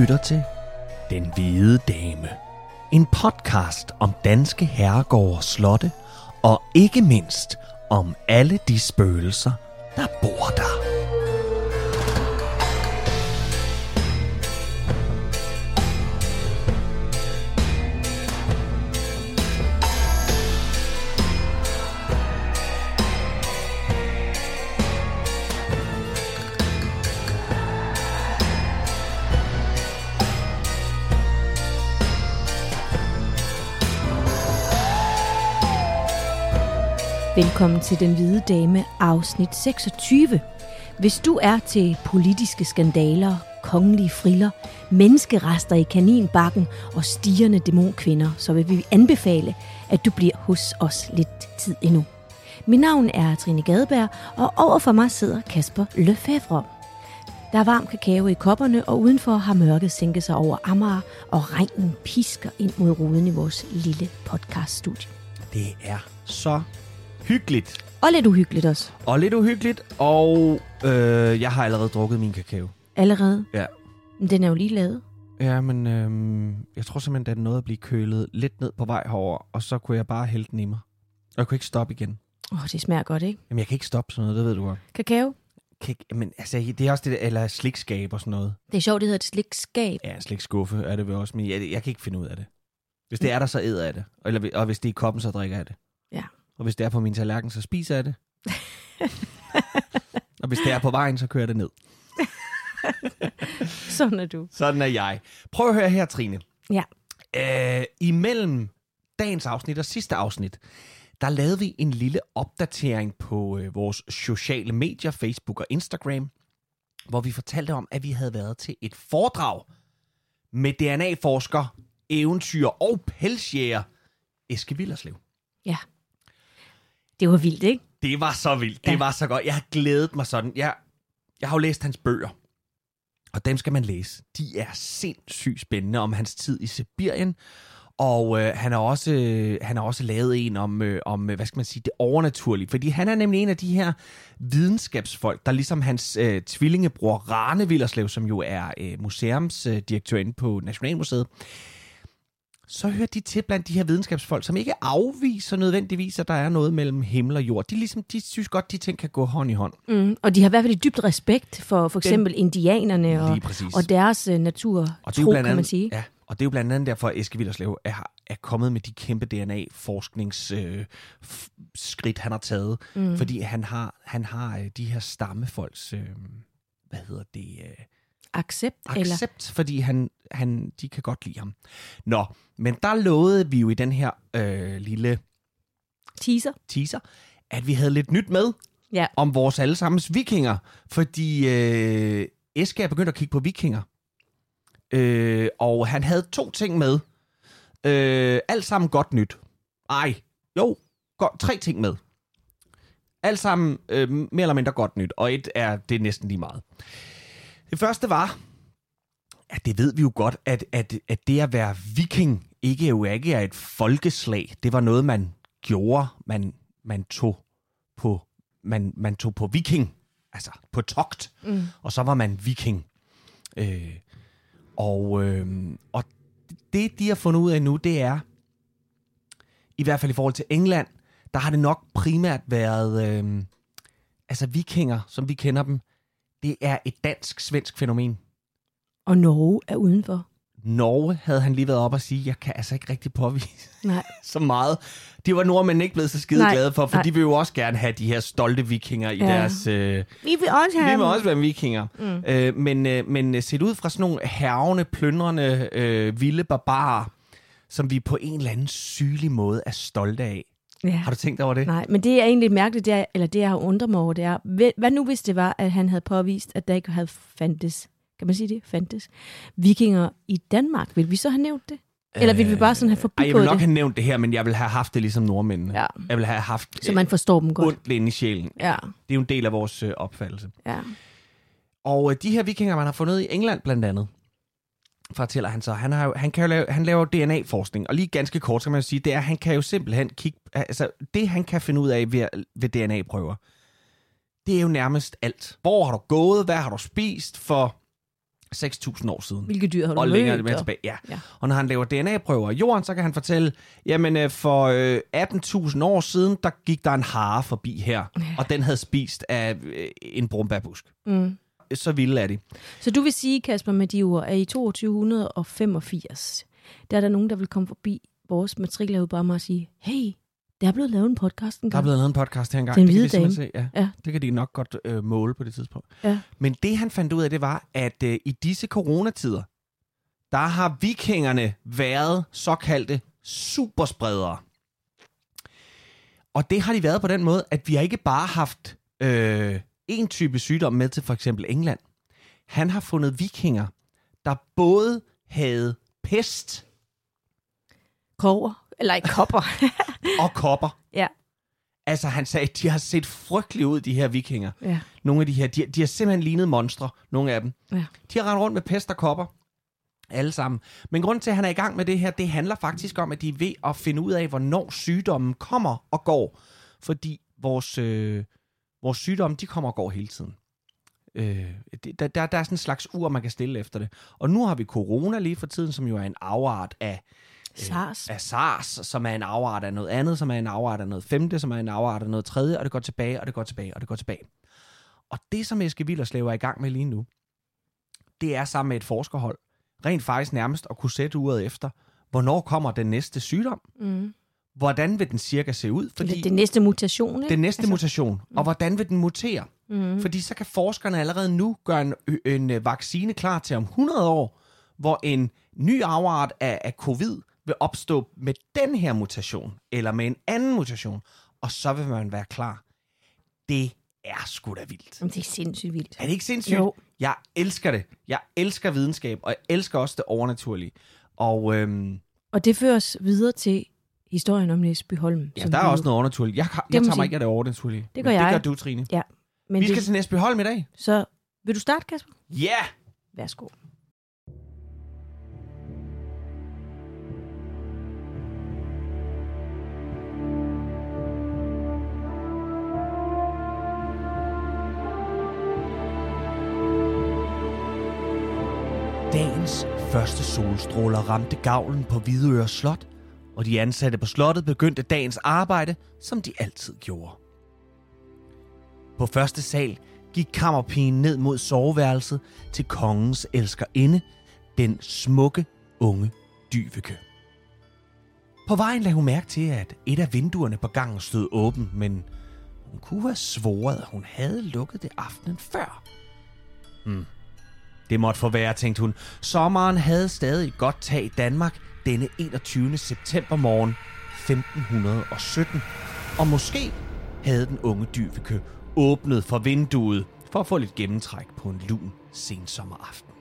Lytter til Den Hvide Dame. En podcast om danske herregårde og slotte, og ikke mindst om alle de spøgelser, der bor der. Velkommen til Den Hvide Dame, afsnit 26. Hvis du er til politiske skandaler, kongelige friller, menneskerester i kaninbakken og stigende dæmonkvinder, så vil vi anbefale, at du bliver hos os lidt tid endnu. Mit navn er Trine Gadeberg, og overfor mig sidder Kasper Lefebvre. Der er varm kakao i kopperne, og udenfor har mørket sænket sig over Amager, og regnen pisker ind mod ruden i vores lille podcaststudie. Det er så hyggeligt. Og lidt uhyggeligt også. Og lidt uhyggeligt, og øh, jeg har allerede drukket min kakao. Allerede. Ja. Men den er jo lige lavet. Ja, men øh, jeg tror simpelthen, at den nåede at blive kølet lidt ned på vej herover, og så kunne jeg bare hælde den i mig. Og jeg kunne ikke stoppe igen. Åh, oh, det smager godt, ikke? Jamen, jeg kan ikke stoppe sådan noget, det ved du godt. Kakao? Ikke, men altså, det er også det der, eller slikskab og sådan noget. Det er sjovt, det hedder et slikskab. Ja, slikskuffe er det vel også, men jeg, jeg kan ikke finde ud af det. Hvis det er der, så æder jeg det. Eller, og hvis det er i koppen, så drikker jeg det. Ja. Og hvis det er på min tallerken, så spiser jeg det. og hvis det er på vejen, så kører jeg det ned. Sådan er du. Sådan er jeg. Prøv at høre her, Trine. Ja. Øh, imellem dagens afsnit og sidste afsnit, der lavede vi en lille opdatering på øh, vores sociale medier, Facebook og Instagram, hvor vi fortalte om, at vi havde været til et foredrag med DNA-forsker, eventyr og pelsjæger Eske Villerslev. Ja. Det var vildt, ikke? Det var så vildt. Ja. Det var så godt. Jeg har glædet mig sådan. Jeg, jeg har jo læst hans bøger, og dem skal man læse. De er sindssygt spændende om hans tid i Sibirien. Og øh, han har også øh, han har også lavet en om øh, om øh, hvad skal man sige det overnaturlige, fordi han er nemlig en af de her videnskabsfolk, der ligesom hans øh, tvillingebror Rane Villerslev, som jo er øh, museumsdirektør inde på Nationalmuseet, så hører de til blandt de her videnskabsfolk, som ikke afviser nødvendigvis, at der er noget mellem himmel og jord. De, ligesom, de synes godt, de ting kan gå hånd i hånd. Mm. Og de har i hvert fald et dybt respekt for for eksempel indianerne og, og deres uh, natur, Og tro, blandt kan man andet, sige. Ja, og det er jo blandt andet derfor, at Eske Villerslev er, er kommet med de kæmpe DNA-forskningsskridt, øh, han har taget. Mm. Fordi han har, han har øh, de her stammefolks, øh, hvad hedder det, øh, Accept, eller accept, fordi han, han, de kan godt lide ham. Nå, men der lovede vi jo i den her øh, lille teaser. teaser, at vi havde lidt nyt med Ja. om vores allesammens vikinger, fordi øh, Eske er begyndt at kigge på vikinger. Øh, og han havde to ting med. Øh, alt sammen godt nyt. Ej, jo, godt, tre ting med. Alt sammen øh, mere eller mindre godt nyt, og et er det er næsten lige meget. Det første var, at det ved vi jo godt, at, at, at det at være viking ikke jo ikke er et folkeslag. Det var noget, man gjorde. Man, man tog på man, man tog på viking, altså på togt, mm. og så var man viking. Øh, og, øh, og det, de har fundet ud af nu, det er, i hvert fald i forhold til England, der har det nok primært været, øh, altså vikinger, som vi kender dem, det er et dansk-svensk fænomen. Og Norge er udenfor. Norge havde han lige været op og sige, jeg kan altså ikke rigtig påvise Nej. så meget. Det var nordmænd ikke blevet så skide Nej, glade for, for nej. de vil jo også gerne have de her stolte vikinger i Ja. deres... Øh, Vi vil også vi have vil dem. også være vikinger. Mm. Øh, men, øh, men øh, set ud fra sådan nogle hervende, plyndrende, øh, vilde barbarer, som vi på en eller anden sygelig måde er stolte af. Ja. Har du tænkt over det? Nej, men det er egentlig mærkeligt, det er, eller det jeg har undret mig over, det er, hvad- nu hvis det var, at han havde påvist, at der ikke havde fandtes, kan man sige det, fandtes, vikinger i Danmark? Vil vi så have nævnt det? Eller vil vi bare sådan have Ej, jeg vil forbigået nok det, have nævnt det her, men jeg vil have haft det ligesom nordmændene. Ja. Jeg vil have haft så man forstår dem øh, godt? ondt inde i sjælen. Ja, Det er jo en del af vores øh, opfattelse. ja. Og øh, de her vikinger, man har fundet i England blandt andet, fortæller han så, han, har jo, han, kan jo lave, han laver DNA-forskning, og lige ganske kort skal man jo sige, det er, at han kan jo simpelthen kigge, altså det han kan finde ud af ved, ved DNA-prøver, det er jo nærmest alt. Hvor har du gået, hvad har du spist, for 6.000 år siden. Hvilke dyr har du og længere mødt, og- tilbage. Ja. Ja. Og når han laver DNA-prøver af jorden, så kan han fortælle, jamen øh, for øh, 18.000 år siden, der gik der en hare forbi her, og den havde spist af øh, en brumbærbusk. Mm. Så vilde er de. Så du vil sige, Kasper Mediver, at i 2285, der er der nogen, der vil komme forbi vores matrikel og sige, hey, der er blevet lavet en podcast en Der er blevet lavet en podcast her engang. Den det hvide vi simpelthen Se. Ja, Ja. Det kan de nok godt øh, måle på det tidspunkt. Ja. Men det han fandt ud af, det var, at øh, i disse coronatider, der har vikingerne været såkaldte superspredere. Og det har de været på den måde, at vi har ikke bare haft øh, en type sygdom med til for eksempel England. Han har fundet vikinger, der både havde pest Kover, eller ikke kopper. og kopper. ja. Altså han sagde, de har set frygtelige ud, de her vikinger. ja. Nogle af de her, de, de har simpelthen lignet monstre, nogle af dem. Ja. De har rendt rundt med pest og kopper, alle sammen. Men grunden til, at han er i gang med det her, det handler faktisk om, at de er ved at finde ud af, hvornår sygdommen kommer og går. Fordi vores, øh, vores sygdomme, de kommer og går hele tiden. Øh, der, der, der er sådan en slags ur, man kan stille efter det. Og nu har vi corona lige for tiden, som jo er en afart af SARS. af SARS, som er en afart af noget andet, som er en afart af noget femte, som er en afart af noget tredje, og det går tilbage, og det går tilbage, og det går tilbage. Og det, som Eske Willerslev er i gang med lige nu, det er sammen med et forskerhold, rent faktisk nærmest at kunne sætte uret efter, hvornår kommer den næste sygdom, Mm. Hvordan vil den cirka se ud, fordi Det, næste mutation, ikke? den næste altså, mutation, og hvordan vil den mutere? Mm. Fordi så kan forskerne allerede nu gøre en, en øh, vaccine klar til om 100 år, hvor en ny afart af, af covid vil opstå med den her mutation, eller med en anden mutation, og så vil man være klar. Det er sgu da vildt. Jamen, det er sindssygt vildt. Er det ikke sindssygt? Jo. Jeg elsker det. Jeg elsker videnskab, og jeg elsker også det overnaturlige. Og øhm, Og det fører os videre til historien om Næsby Holm. ja, der er også noget overnaturligt. Jeg, jeg må tager mig ikke af det overnaturlige. Det gør Men jeg. Det gør du, Trine. Ja, men Vi det, skal til Næsbyholm i dag. Så vil du starte, Kasper? Ja! Yeah! Værsgo. Dagens første solstråler ramte gavlen på Hvidøre Slot, og de ansatte på slottet begyndte dagens arbejde, som de altid gjorde. På første sal gik kammerpigen ned mod soveværelset til kongens elskerinde, den smukke, unge Dyveke. På vejen lagde hun mærke til, at et af vinduerne på gangen stod åben, men hun kunne have svoret, at hun havde lukket det aftenen før. Hmm. Det måtte forvære, tænkte hun. Sommeren havde stadig godt tag i Danmark denne 21. september morgen 1517. Og måske havde den unge Dyveke åbnet for vinduet for at få lidt gennemtræk på en lun sensommeraften.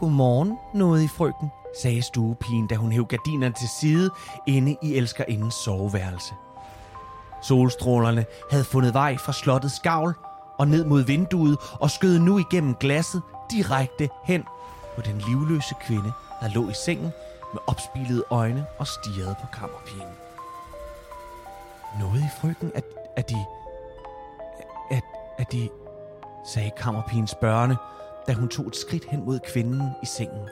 Godmorgen, nåede i frøken, sagde stuepigen, da hun hævde gardinerne til side inde i elskerindens soveværelse. Solstrålerne havde fundet vej fra slottets gavl og ned mod vinduet og skød nu igennem glasset direkte hen på den livløse kvinde, der lå i sengen med opspilede øjne og stirrede på kammerpigen. Noget i frygten, at, at de... At, at de... sagde kammerpigen spørgende, da hun tog et skridt hen mod kvinden i sengen.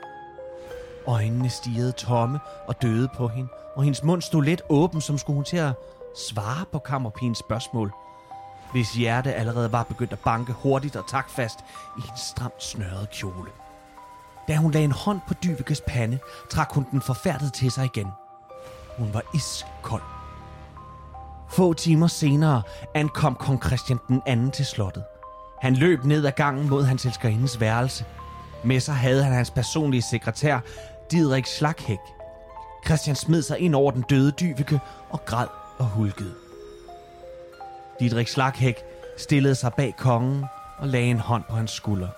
Øjnene stirrede tomme og døde på hende, og hendes mund stod let åben, som skulle hun til at svare på kammerpigens spørgsmål, hvis hjerte allerede var begyndt at banke hurtigt og taktfast i en stramt snørret kjole. Da hun lagde en hånd på Dybekes pande, trak hun den forfærdet til sig igen. Hun var iskold. Få timer senere ankom kong Christian den anden til slottet. Han løb ned ad gangen mod hans elskerindes værelse. Med sig havde han hans personlige sekretær, Didrik Slaghæk. Christian smed sig ind over den døde Dyveke og græd og hulkede. Didrik Slaghæk stillede sig bag kongen og lagde en hånd på hans skulder.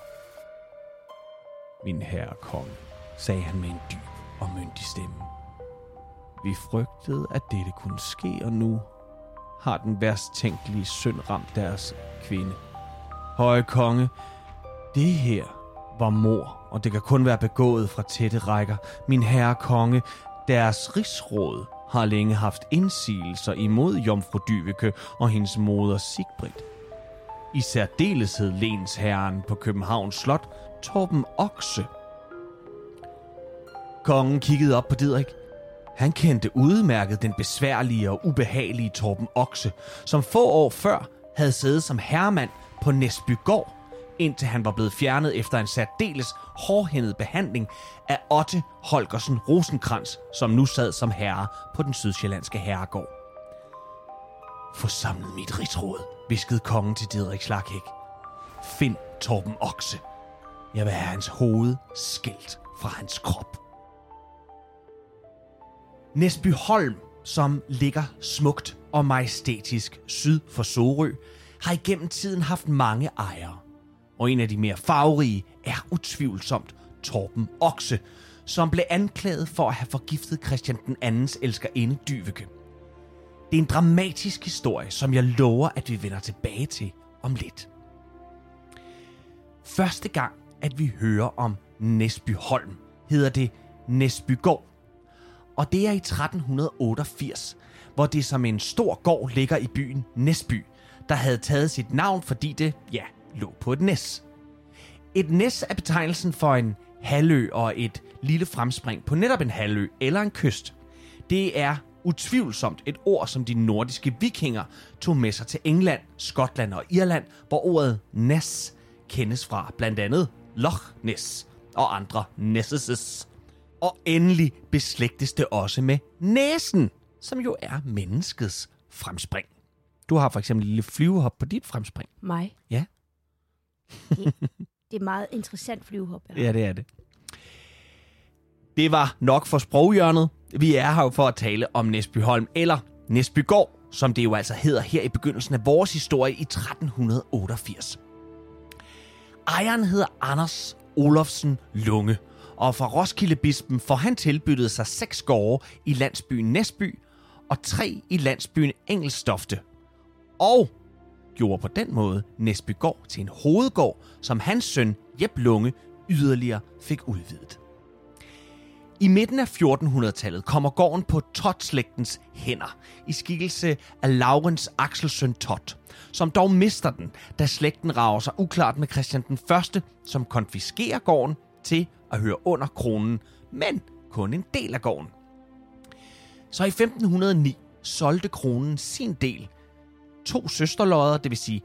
Min herre konge, sagde han med en dyb og myndig stemme. Vi frygtede, at dette kunne ske, og nu har den værst tænkelige synd ramt deres kvinde. Høje konge, det her var mor, og det kan kun være begået fra tætte rækker. Min herre konge, deres rigsråd har længe haft indsigelser imod jomfru Dyveke og hendes moder Sigbrit i særdeleshed lensherren på Københavns Slot, Torben Okse. Kongen kiggede op på Didrik. Han kendte udmærket den besværlige og ubehagelige Torben Okse, som få år før havde siddet som herremand på Næsbygård, indtil han var blevet fjernet efter en særdeles hårdhændet behandling af Otte Holgersen Rosenkrans, som nu sad som herre på den sydsjællandske herregård. Forsamlet mit rigsråd, viskede kongen til Didrik Slaghæk. Find Torben Okse. Jeg vil have hans hoved skilt fra hans krop. Næsbyholm, som ligger smukt og majestætisk syd for Sorø, har igennem tiden haft mange ejere. Og en af de mere farverige er utvivlsomt Torben Okse, som blev anklaget for at have forgiftet Christian den andens elskerinde Dyveke. Det er en dramatisk historie, som jeg lover, at vi vender tilbage til om lidt. Første gang, at vi hører om Nesbyholm, hedder det Nesbygård. Og det er i 1388, hvor det som en stor gård ligger i byen Næsby, der havde taget sit navn, fordi det, ja, lå på et næs. Et næs er betegnelsen for en halvø og et lille fremspring på netop en halvø eller en kyst. Det er utvivlsomt et ord, som de nordiske vikinger tog med sig til England, Skotland og Irland, hvor ordet næs kendes fra blandt andet Loch Ness og andre Nesses. Og endelig beslægtes det også med næsen, som jo er menneskets fremspring. Du har for eksempel et lille flyvehop på dit fremspring. Mig. Ja. Det er meget interessant flyvehop. Ja, det er det. Det var nok for sproghjørnet. Vi er her jo for at tale om Næsbyholm, eller Næsbygård, som det jo altså hedder her i begyndelsen af vores historie i 1388. Ejeren hedder Anders Olofsen Lunge, og fra Roskildebispen får han tilbyttet sig seks gårde i landsbyen Næsby og tre i landsbyen Engelstofte. Og gjorde på den måde Næsbygård til en hovedgård, som hans søn Jeb Lunge yderligere fik udvidet. I midten af 1400-tallet kommer gården på Todt-slægtens hænder i skikkelse af Laurens Axelsøn Todt, som dog mister den, da slægten rager sig uklart med Christian den 1., som konfiskerer gården til at høre under kronen, men kun en del af gården. Så i 1509 solgte kronen sin del, to søsterlodder, det vil sige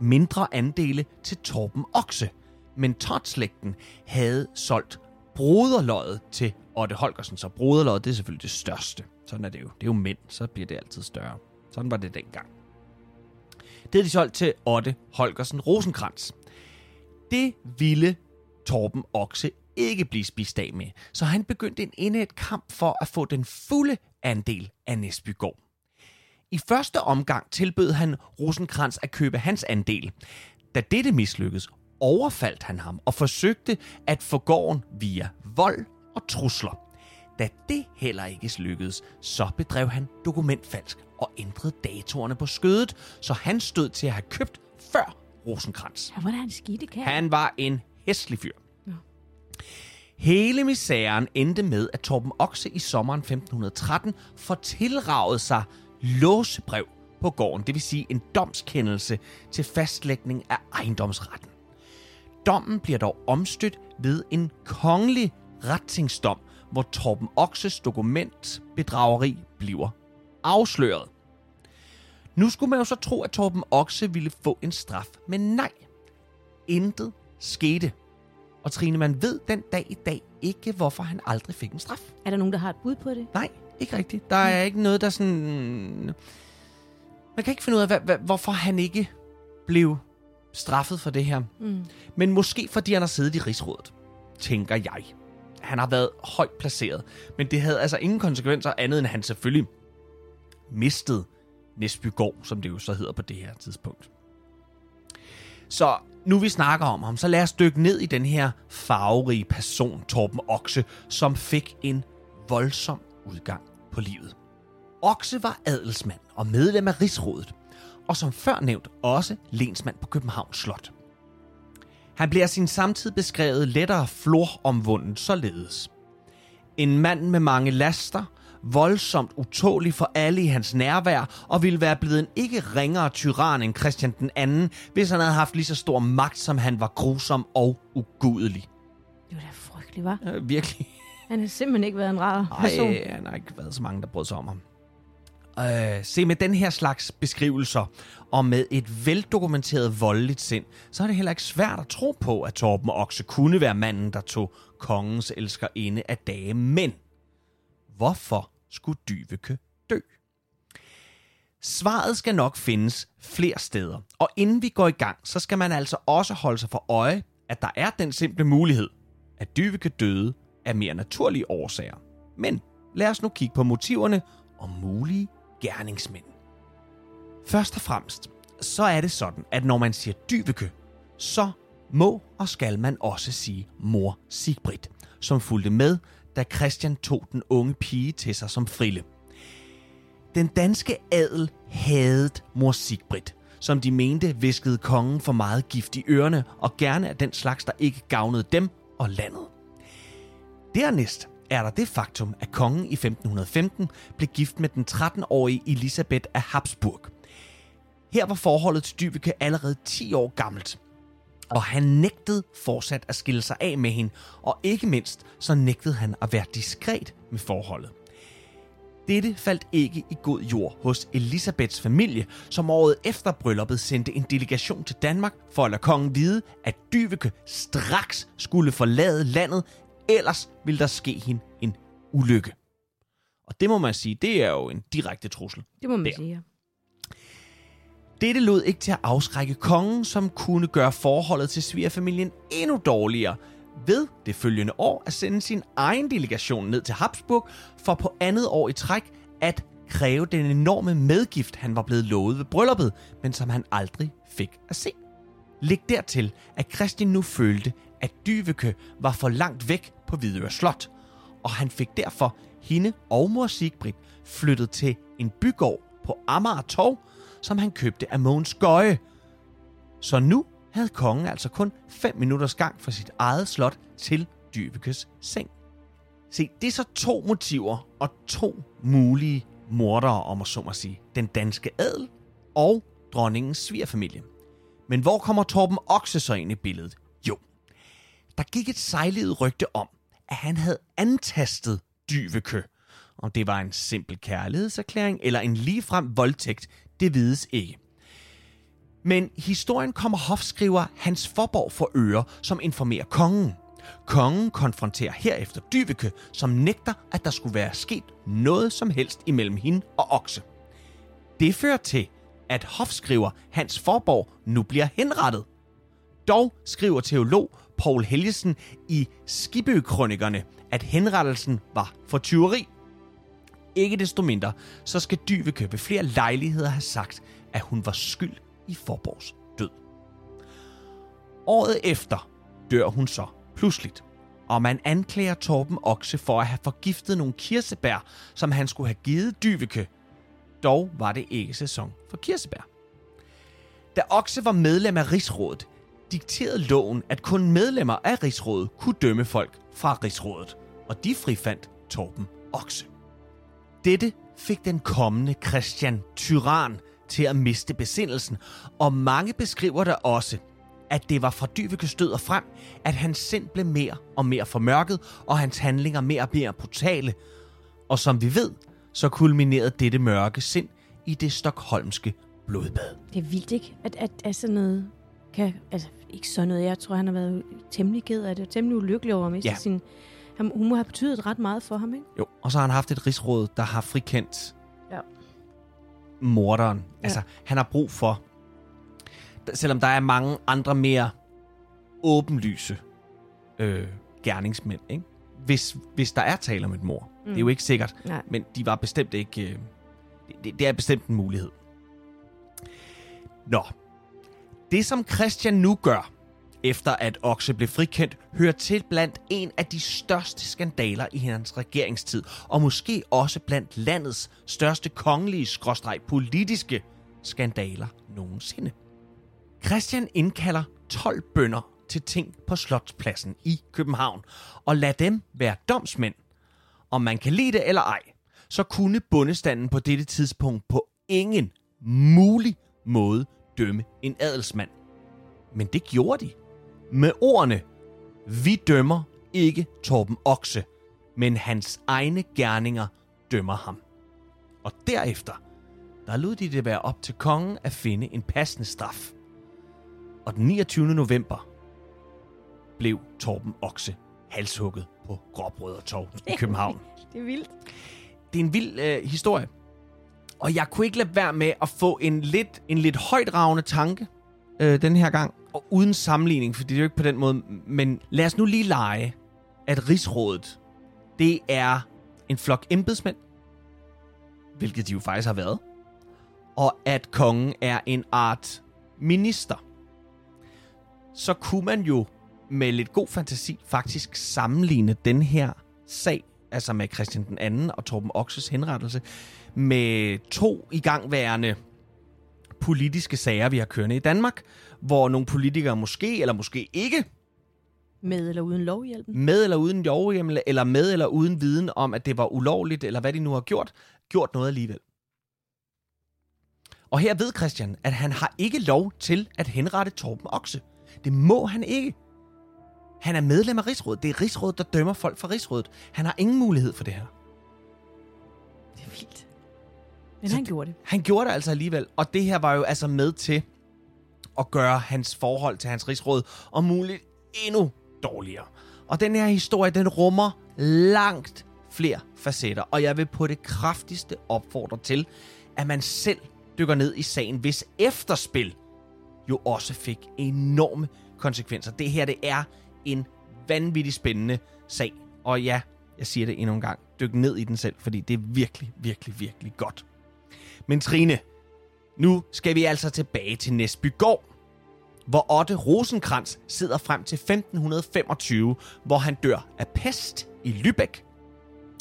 mindre andele, til Torben Okse, men Todt-slægten havde solgt broderløjet til Otte Holgersen, så broderlod, det er selvfølgelig det største. Sådan er det jo. Det er jo mænd, så bliver det altid større. Sådan var det dengang. Det havde de solgt til Otte Holgersen Rosenkrantz. Det ville Torben Okse ikke blive spist af med, så han begyndte en indet kamp for at få den fulde andel af Næsbygård. I første omgang tilbød han Rosenkrantz at købe hans andel. Da dette mislykkedes, overfaldt han ham og forsøgte at få gården via vold og trusler. Da det heller ikke lykkedes, så bedrev han dokumentfalsk og ændrede datorerne på skødet, så han stod til at have købt før Rosenkrantz. Ja, hvor han skidte kan. Han var en hæslig fyr. Hele misæren endte med, at Torben Okse i sommeren 1513 får tilraget sig låsebrev på gården, det vil sige en domskendelse til fastlægning af ejendomsretten. Dommen bliver dog omstødt ved en kongelig retingsdom, hvor Torben Okses dokumentbedrageri bliver afsløret. Nu skulle man jo så tro, at Torben Okse ville få en straf, men nej. Intet skete. Og Trine, man ved den dag i dag ikke, hvorfor han aldrig fik en straf. Er der nogen, der har et bud på det? Nej, ikke rigtigt. Der er ikke noget, der sådan... Man kan ikke finde ud af, hvad, hvad, hvorfor han ikke blev straffet for det her. Mm. Men måske fordi han har siddet i rigsrådet, tænker jeg. Han har været højt placeret, men det havde altså ingen konsekvenser andet end at han selvfølgelig mistede Næsbygård, som det jo så hedder på det her tidspunkt. Så nu vi snakker om ham, så lad os dykke ned i den her farverige person, Torben Okse, som fik en voldsom udgang på livet. Okse var adelsmand og medlem af rigsrådet, og som før nævnt også lensmand på Københavns Slot. Han bliver sin samtid beskrevet lettere floromvunden således. En mand med mange laster, voldsomt utålig for alle i hans nærvær, og ville være blevet en ikke ringere tyran end Christian den anden, hvis han havde haft lige så stor magt, som han var grusom og ugudelig. Det var da frygteligt, var. Øh, virkelig. Han har simpelthen ikke været en rar person. Ej, han har ikke været så mange, der brød sig om ham. Øh, se, med den her slags beskrivelser, og med et veldokumenteret voldeligt sind, så er det heller ikke svært at tro på, at Torben Okse kunne være manden, der tog kongens elskerinde af dage. Men hvorfor skulle Dyveke dø? Svaret skal nok findes flere steder. Og inden vi går i gang, så skal man altså også holde sig for øje, at der er den simple mulighed, at Dyveke døde af mere naturlige årsager. Men lad os nu kigge på motiverne og mulige gerningsmænd. Først og fremmest, så er det sådan, at når man siger Dyveke, så må og skal man også sige mor Sigbrit, som fulgte med, da Christian tog den unge pige til sig som frille. Den danske adel havde mor Sigbrit, som de mente viskede kongen for meget gift i ørerne, og gerne af den slags, der ikke gavnede dem og landet. Dernæst er der det faktum, at kongen i 1515 blev gift med den 13-årige Elisabeth af Habsburg. Her var forholdet til Dyveke allerede 10 år gammelt, og han nægtede fortsat at skille sig af med hende, og ikke mindst så nægtede han at være diskret med forholdet. Dette faldt ikke i god jord hos Elisabeths familie, som året efter brylluppet sendte en delegation til Danmark for at lade kongen vide, at Dyveke straks skulle forlade landet, ellers ville der ske hende en ulykke. Og det må man sige, det er jo en direkte trussel. Det må man Der. sige, ja. Dette lod ikke til at afskrække kongen, som kunne gøre forholdet til svigerfamilien endnu dårligere, ved det følgende år at sende sin egen delegation ned til Habsburg for på andet år i træk at kræve den enorme medgift, han var blevet lovet ved brylluppet, men som han aldrig fik at se. Læg dertil, at Christian nu følte, at Dyveke var for langt væk på Hvidøre Slot, og han fik derfor hende og mor Sigbrit flyttet til en bygård på Amager Torv, som han købte af Mogens Gøje. Så nu havde kongen altså kun 5 minutters gang fra sit eget slot til Dyvekes seng. Se, det er så to motiver og to mulige mordere, om at så må sige. Den danske adel og dronningens svigerfamilie. Men hvor kommer Torben Okse så ind i billedet? Der gik et sejlivet rygte om, at han havde antastet Dyveke. Om det var en simpel kærlighedserklæring eller en ligefrem voldtægt, det vides ikke. Men historien kommer hofskriver Hans Forborg for øre, som informerer kongen. Kongen konfronterer herefter Dyveke, som nægter, at der skulle være sket noget som helst imellem hende og Okse. Det fører til, at hofskriver Hans Forborg nu bliver henrettet. Dog skriver teolog Paul Helgesen i Skibøkrønikerne, at henrettelsen var for tyveri. Ikke desto mindre, så skal Dyveke købe flere lejligheder have sagt, at hun var skyld i Forborgs død. Året efter dør hun så pludseligt, og man anklager Torben Okse for at have forgiftet nogle kirsebær, som han skulle have givet Dyveke. Dog var det ikke sæson for kirsebær. Da Okse var medlem af Rigsrådet, dikterede loven, at kun medlemmer af Rigsrådet kunne dømme folk fra Rigsrådet, og de frifandt Torben Okse. Dette fik den kommende Christian Tyran til at miste besindelsen, og mange beskriver der også, at det var fra Dyvekes stød og frem, at hans sind blev mere og mere formørket, og hans handlinger mere og mere brutale. Og som vi ved, så kulminerede dette mørke sind i det stokholmske blodbad. Det er vildt, ikke? At, at, at sådan noget kan... Altså, ikke sådan noget. Jeg tror, han har været temmelig ked af det. Temmelig ulykkelig over at miste Ja. sin... Han, hun må have betydet ret meget for ham, ikke? Jo, og så har han haft et rigsråd, der har frikendt Ja. morderen. Ja. Altså, han har brug for, selvom der er mange andre mere åbenlyse øh, gerningsmænd, ikke? Hvis, hvis der er tale om et mor. Mm. Det er jo ikke sikkert, Nej. men de var bestemt ikke... Øh, det, det er bestemt en mulighed. Nå. Det, som Christian nu gør, efter at Okse blev frikendt, hører til blandt en af de største skandaler i hans regeringstid, og måske også blandt landets største kongelige skråstreg politiske skandaler nogensinde. Christian indkalder 12 bønder til ting på Slotspladsen i København, og lad dem være domsmænd. Om man kan lide det eller ej, så kunne bundestanden på dette tidspunkt på ingen mulig måde dømme en adelsmand. Men det gjorde de. Med ordene, vi dømmer ikke Torben Okse, men hans egne gerninger dømmer ham. Og derefter, der lod de det være op til kongen at finde en passende straf. Og den 29. november blev Torben Okse halshugget på Gråbrød og Torv i København. Det er vildt. Det er en vild øh, historie. Og jeg kunne ikke lade være med at få en lidt, en lidt højdragende tanke øh, den her gang. Og uden sammenligning, for det er jo ikke på den måde. Men lad os nu lige lege, at rigsrådet, det er en flok embedsmænd, hvilket de jo faktisk har været, og at kongen er en art minister. Så kunne man jo med lidt god fantasi faktisk sammenligne den her sag, altså med Christian den anden og Torben Oxes henrettelse, med to igangværende politiske sager, vi har kørende i Danmark, hvor nogle politikere måske eller måske ikke, Med eller uden lovhjælpen. med eller uden lovhjemmel, eller med eller uden viden om, at det var ulovligt, eller hvad de nu har gjort, gjort noget alligevel. Og her ved Christian, at han har ikke lov til at henrette Torben Okse. Det må han ikke. Han er medlem af Rigsrådet. Det er Rigsrådet, der dømmer folk fra Rigsrådet. Han har ingen mulighed for det her. Det er vildt. Men Så han gjorde det. Han gjorde det altså alligevel, og det her var jo altså med til at gøre hans forhold til hans rigsråd om muligt endnu dårligere. Og den her historie, den rummer langt flere facetter, og jeg vil på det kraftigste opfordre til, at man selv dykker ned i sagen, hvis efterspil jo også fik enorme konsekvenser. Det her, det er en vanvittig spændende sag. Og ja, jeg siger det endnu en gang. Dyk ned i den selv, fordi det er virkelig, virkelig, virkelig godt. Men Trine, nu skal vi altså tilbage til Næsbygård, hvor Otte Rosenkrantz sidder frem til 1525, hvor han dør af pest i Lübeck.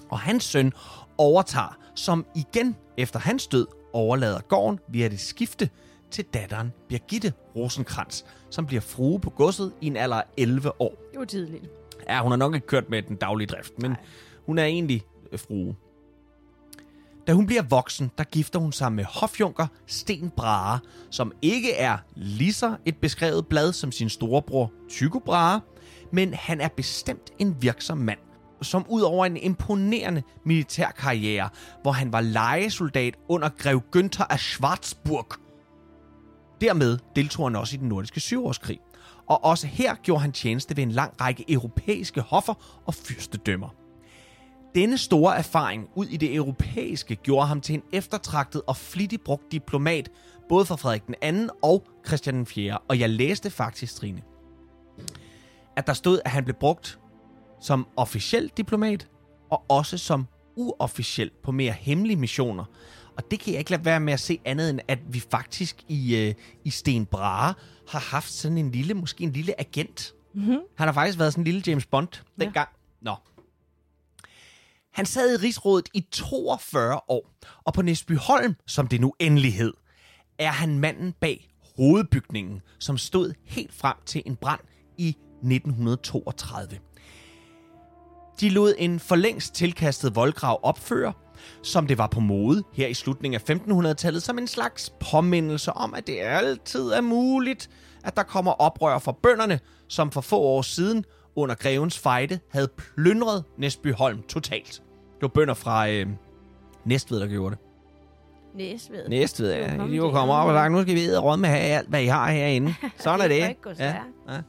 Og hans søn overtager, som igen efter hans død overlader gården via det skifte til datteren Birgitte Rosenkrantz, som bliver frue på godset i en alder af 11 år. Det var tidligt. Ja, hun har nok ikke kørt med den daglige drift, men hun er egentlig øh, frue. Da hun bliver voksen, der gifter hun sig med hofjunker Sten Brahe, som ikke er lige så et beskrevet blad som sin storebror Tycho Brahe, men han er bestemt en virksom mand, som ud over en imponerende militærkarriere, hvor han var lejesoldat under grev Günther af Schwarzburg. Dermed deltog han også i den nordiske syvårskrig, og også her gjorde han tjeneste ved en lang række europæiske hoffer og fyrstedømmer. Denne store erfaring ud i det europæiske gjorde ham til en eftertragtet og flittig brugt diplomat, både for Frederik den anden og Christian den 4. Og jeg læste faktisk, Trine, at der stod, at han blev brugt som officiel diplomat, og også som uofficiel på mere hemmelige missioner. Og det kan jeg ikke lade være med at se andet end, at vi faktisk i, øh, i Sten Brahe har haft sådan en lille, måske en lille agent. Mm-hmm. Han har faktisk været sådan en lille James Bond dengang. Ja. Nå. Han sad i rigsrådet i 42 år, og på Næsbyholm, som det nu endelig hed, er han manden bag hovedbygningen, som stod helt frem til en brand i 1932. De lod en for længst tilkastet voldgrav opføre, som det var på mode her i slutningen af 1500-tallet, som en slags påmindelse om, at det altid er muligt, at der kommer oprør fra bønderne, som for få år siden under grevens fejde havde plyndret Næsbyholm totalt. Det var bønder fra øh, Næstved, der gjorde det. Næstved, Det var ja. De var kommet op og sagt, nu skal vi råd med have alt, hvad I har herinde. Sådan er Det det. kan ikke stærkt. ja.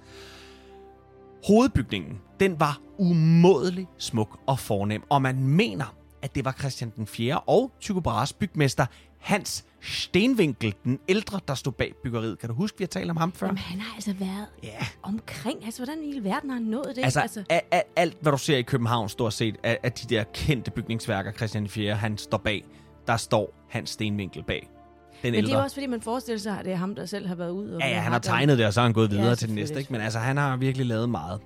Hovedbygningen, den var umådelig smuk og fornem, og man mener, at det var Christian den 4. og Tycho Brahes bygmester Hans Stenvinkel, den ældre, der stod bag byggeriet. Kan du huske, vi har talt om ham før? Jamen, han har altså været Ja. omkring. Altså, hvordan i hele verden har han nået det? Altså, altså... A- a- alt, hvad du ser i København, stort set, af, af de der kendte bygningsværker, Christian 4., han står bag. Der står Hans Stenvinkel bag. Den Men ældre. det er jo også, fordi man forestiller sig, at det er ham, der selv har været ud. Og Ja, ja, han har tegnet det, og så har han gået videre Ja, til den næste. Ikke? Men altså, han har virkelig lavet meget.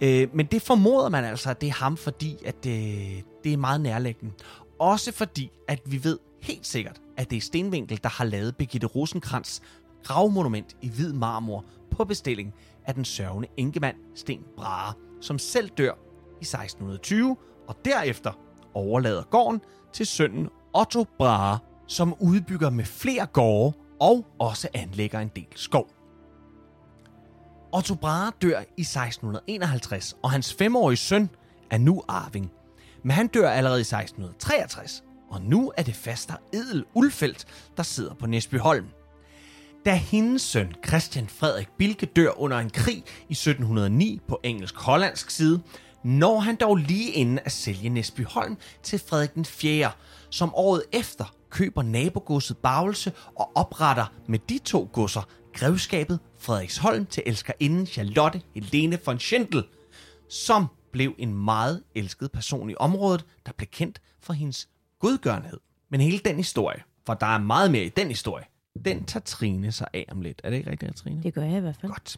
Ja. Øh, men det formoder man altså, at det er ham, fordi at det, det er meget nærliggende. Også fordi, at vi ved helt sikkert, at det er Stenvinkel, der har lavet Birgitte Rosenkrantz gravmonument i hvid marmor på bestilling af den sørgende enkemand Sten Brahe, som selv dør i 1620, og derefter overlader gården til sønnen Otto Brahe, som udbygger med flere gårde og også anlægger en del skov. Otto Brahe dør i 1651, og hans femårige søn er nu arving. Men han dør allerede i 1663, og nu er det faster Edel Ulfeldt, der sidder på Næsbyholm. Da hendes søn Christian Frederik Bilke dør under en krig i 1709 på engelsk-hollandsk side, når han dog lige inden at sælge Næsbyholm til Frederik den 4., som året efter køber nabogodset Bagelse og opretter med de to godser grevskabet Frederiksholm til elskerinden Charlotte Helene von Schintel, som blev en meget elsket person i området, der blev kendt for hendes godgørenhed. Men hele den historie, for der er meget mere i den historie, den tager Trine sig af om lidt. Er det ikke rigtigt, Trine? Det gør jeg i hvert fald. Godt.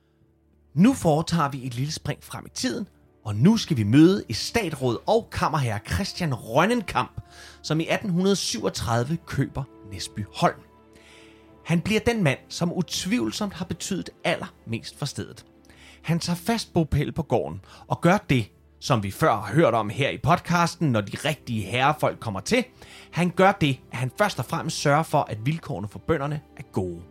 Nu foretager vi et lille spring frem i tiden, og nu skal vi møde i statråd og kammerherre Christian Rønnenkamp, som i 1837 køber Næsby Holm. Han bliver den mand, som utvivlsomt har betydet allermest for stedet. Han tager fast bopæl på gården og gør det, som vi før har hørt om her i podcasten, når de rigtige herrefolk kommer til. Han gør det, at han først og fremmest sørger for, at vilkårene for bønderne er gode.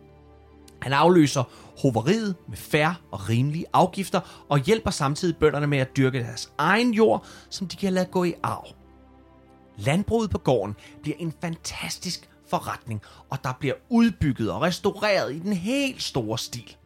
Han afløser hoveriet med færre og rimelige afgifter og hjælper samtidig bønderne med at dyrke deres egen jord, som de kan lade gå i arv. Landbruget på gården bliver en fantastisk forretning, og der bliver udbygget og restaureret i den helt store stil.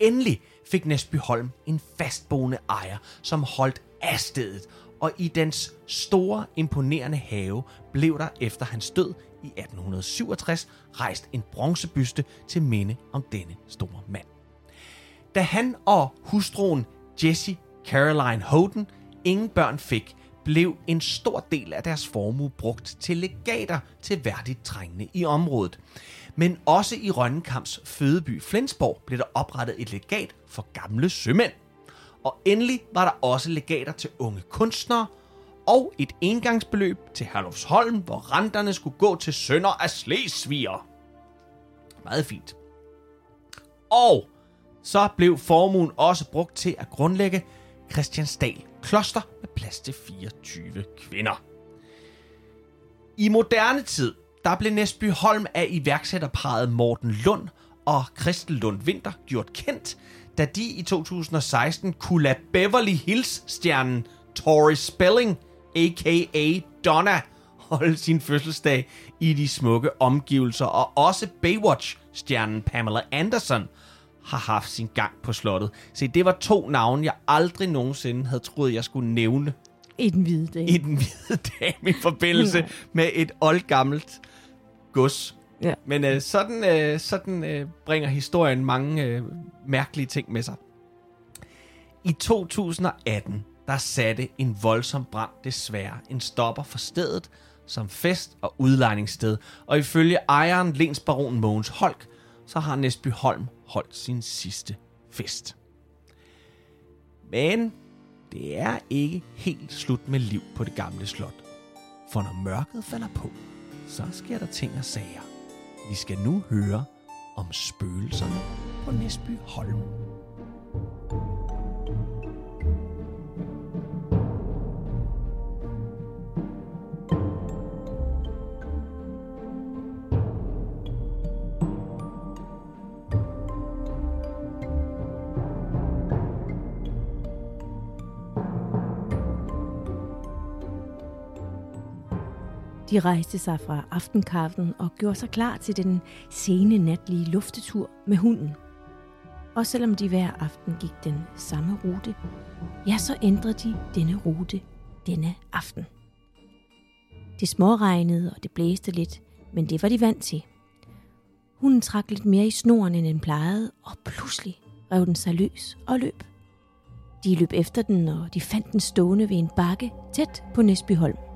Endelig fik Næsbyholm en fastboende ejer, som holdt af stedet, og i dens store, imponerende have blev der efter hans død i 1867 rejst en bronzebyste til minde om denne store mand. Da han og hustruen Jessie Caroline Holden ingen børn fik, blev en stor del af deres formue brugt til legater til værdigt trængende i området. Men også i Rønnekamps fødeby Flensborg blev der oprettet et legat for gamle sømænd. Og endelig var der også legater til unge kunstnere, og et engangsbeløb til Herlufsholm, hvor renterne skulle gå til sønner af Slesviger. Meget fint. Og så blev formuen også brugt til at grundlægge Christiansdal Kloster med plads til 24 kvinder. I moderne tid, der blev Næsby Holm af iværksætterparet Morten Lund og Christel Lund Winter gjort kendt, da de i 2016 kunne lade Beverly Hills-stjernen Tori Spelling, a.k.a. Donna, holde sin fødselsdag i de smukke omgivelser, og også Baywatch-stjernen Pamela Anderson har haft sin gang på slottet. Se, det var to navne, jeg aldrig nogensinde havde troet, jeg skulle nævne I den hvide dag. i den hvide dame i forbindelse med et oldgammelt gods. Ja. Men øh, sådan, øh, sådan øh, bringer historien mange øh, mærkelige ting med sig. I 2018, der satte en voldsom brand desværre en stopper for stedet som fest- og udlejningssted, og ifølge ejeren Lensbaron Mogens Holk, så har Nesby Holm holdt sin sidste fest. Men det er ikke helt slut med liv på det gamle slot. For når mørket falder på, så sker der ting og sager. Vi skal nu høre om spøgelserne på Næsby Holm. De rejste sig fra aftenkaffen og gjorde sig klar til den sene natlige luftetur med hunden. Og selvom de hver aften gik den samme rute, ja, så ændrede de denne rute denne aften. Det småregnede, og det blæste lidt, men det var de vant til. Hunden trak lidt mere i snoren, end den plejede, og pludselig rev den sig løs og løb. De løb efter den, og de fandt den stående ved en bakke tæt på Næsbyholm.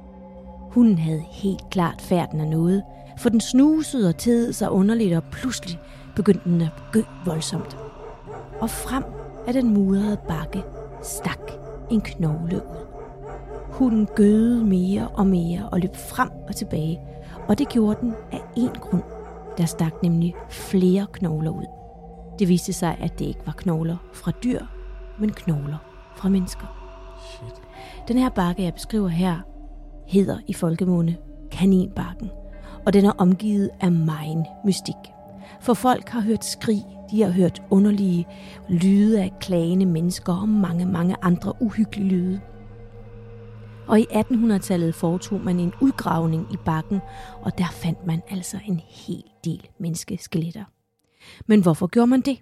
Hunden havde helt klart færden af noget, for den snusede og tedede sig underligt, og pludselig begyndte den at gø voldsomt. Og frem af den mudrede bakke stak en knogle ud. Hunden gøede mere og mere og løb frem og tilbage, og det gjorde den af én grund. Der stak nemlig flere knogler ud. Det viste sig, at det ikke var knogler fra dyr, men knogler fra mennesker. Shit. Den her bakke, jeg beskriver her, hedder i folkemunde Kaninbakken, og den er omgivet af megen mystik. For folk har hørt skrig, de har hørt underlige lyde af klagende mennesker og mange, mange andre uhyggelige lyde. Og i 1800-tallet foretog man en udgravning i bakken, og der fandt man altså en hel del menneskeskeletter. Men hvorfor gjorde man det?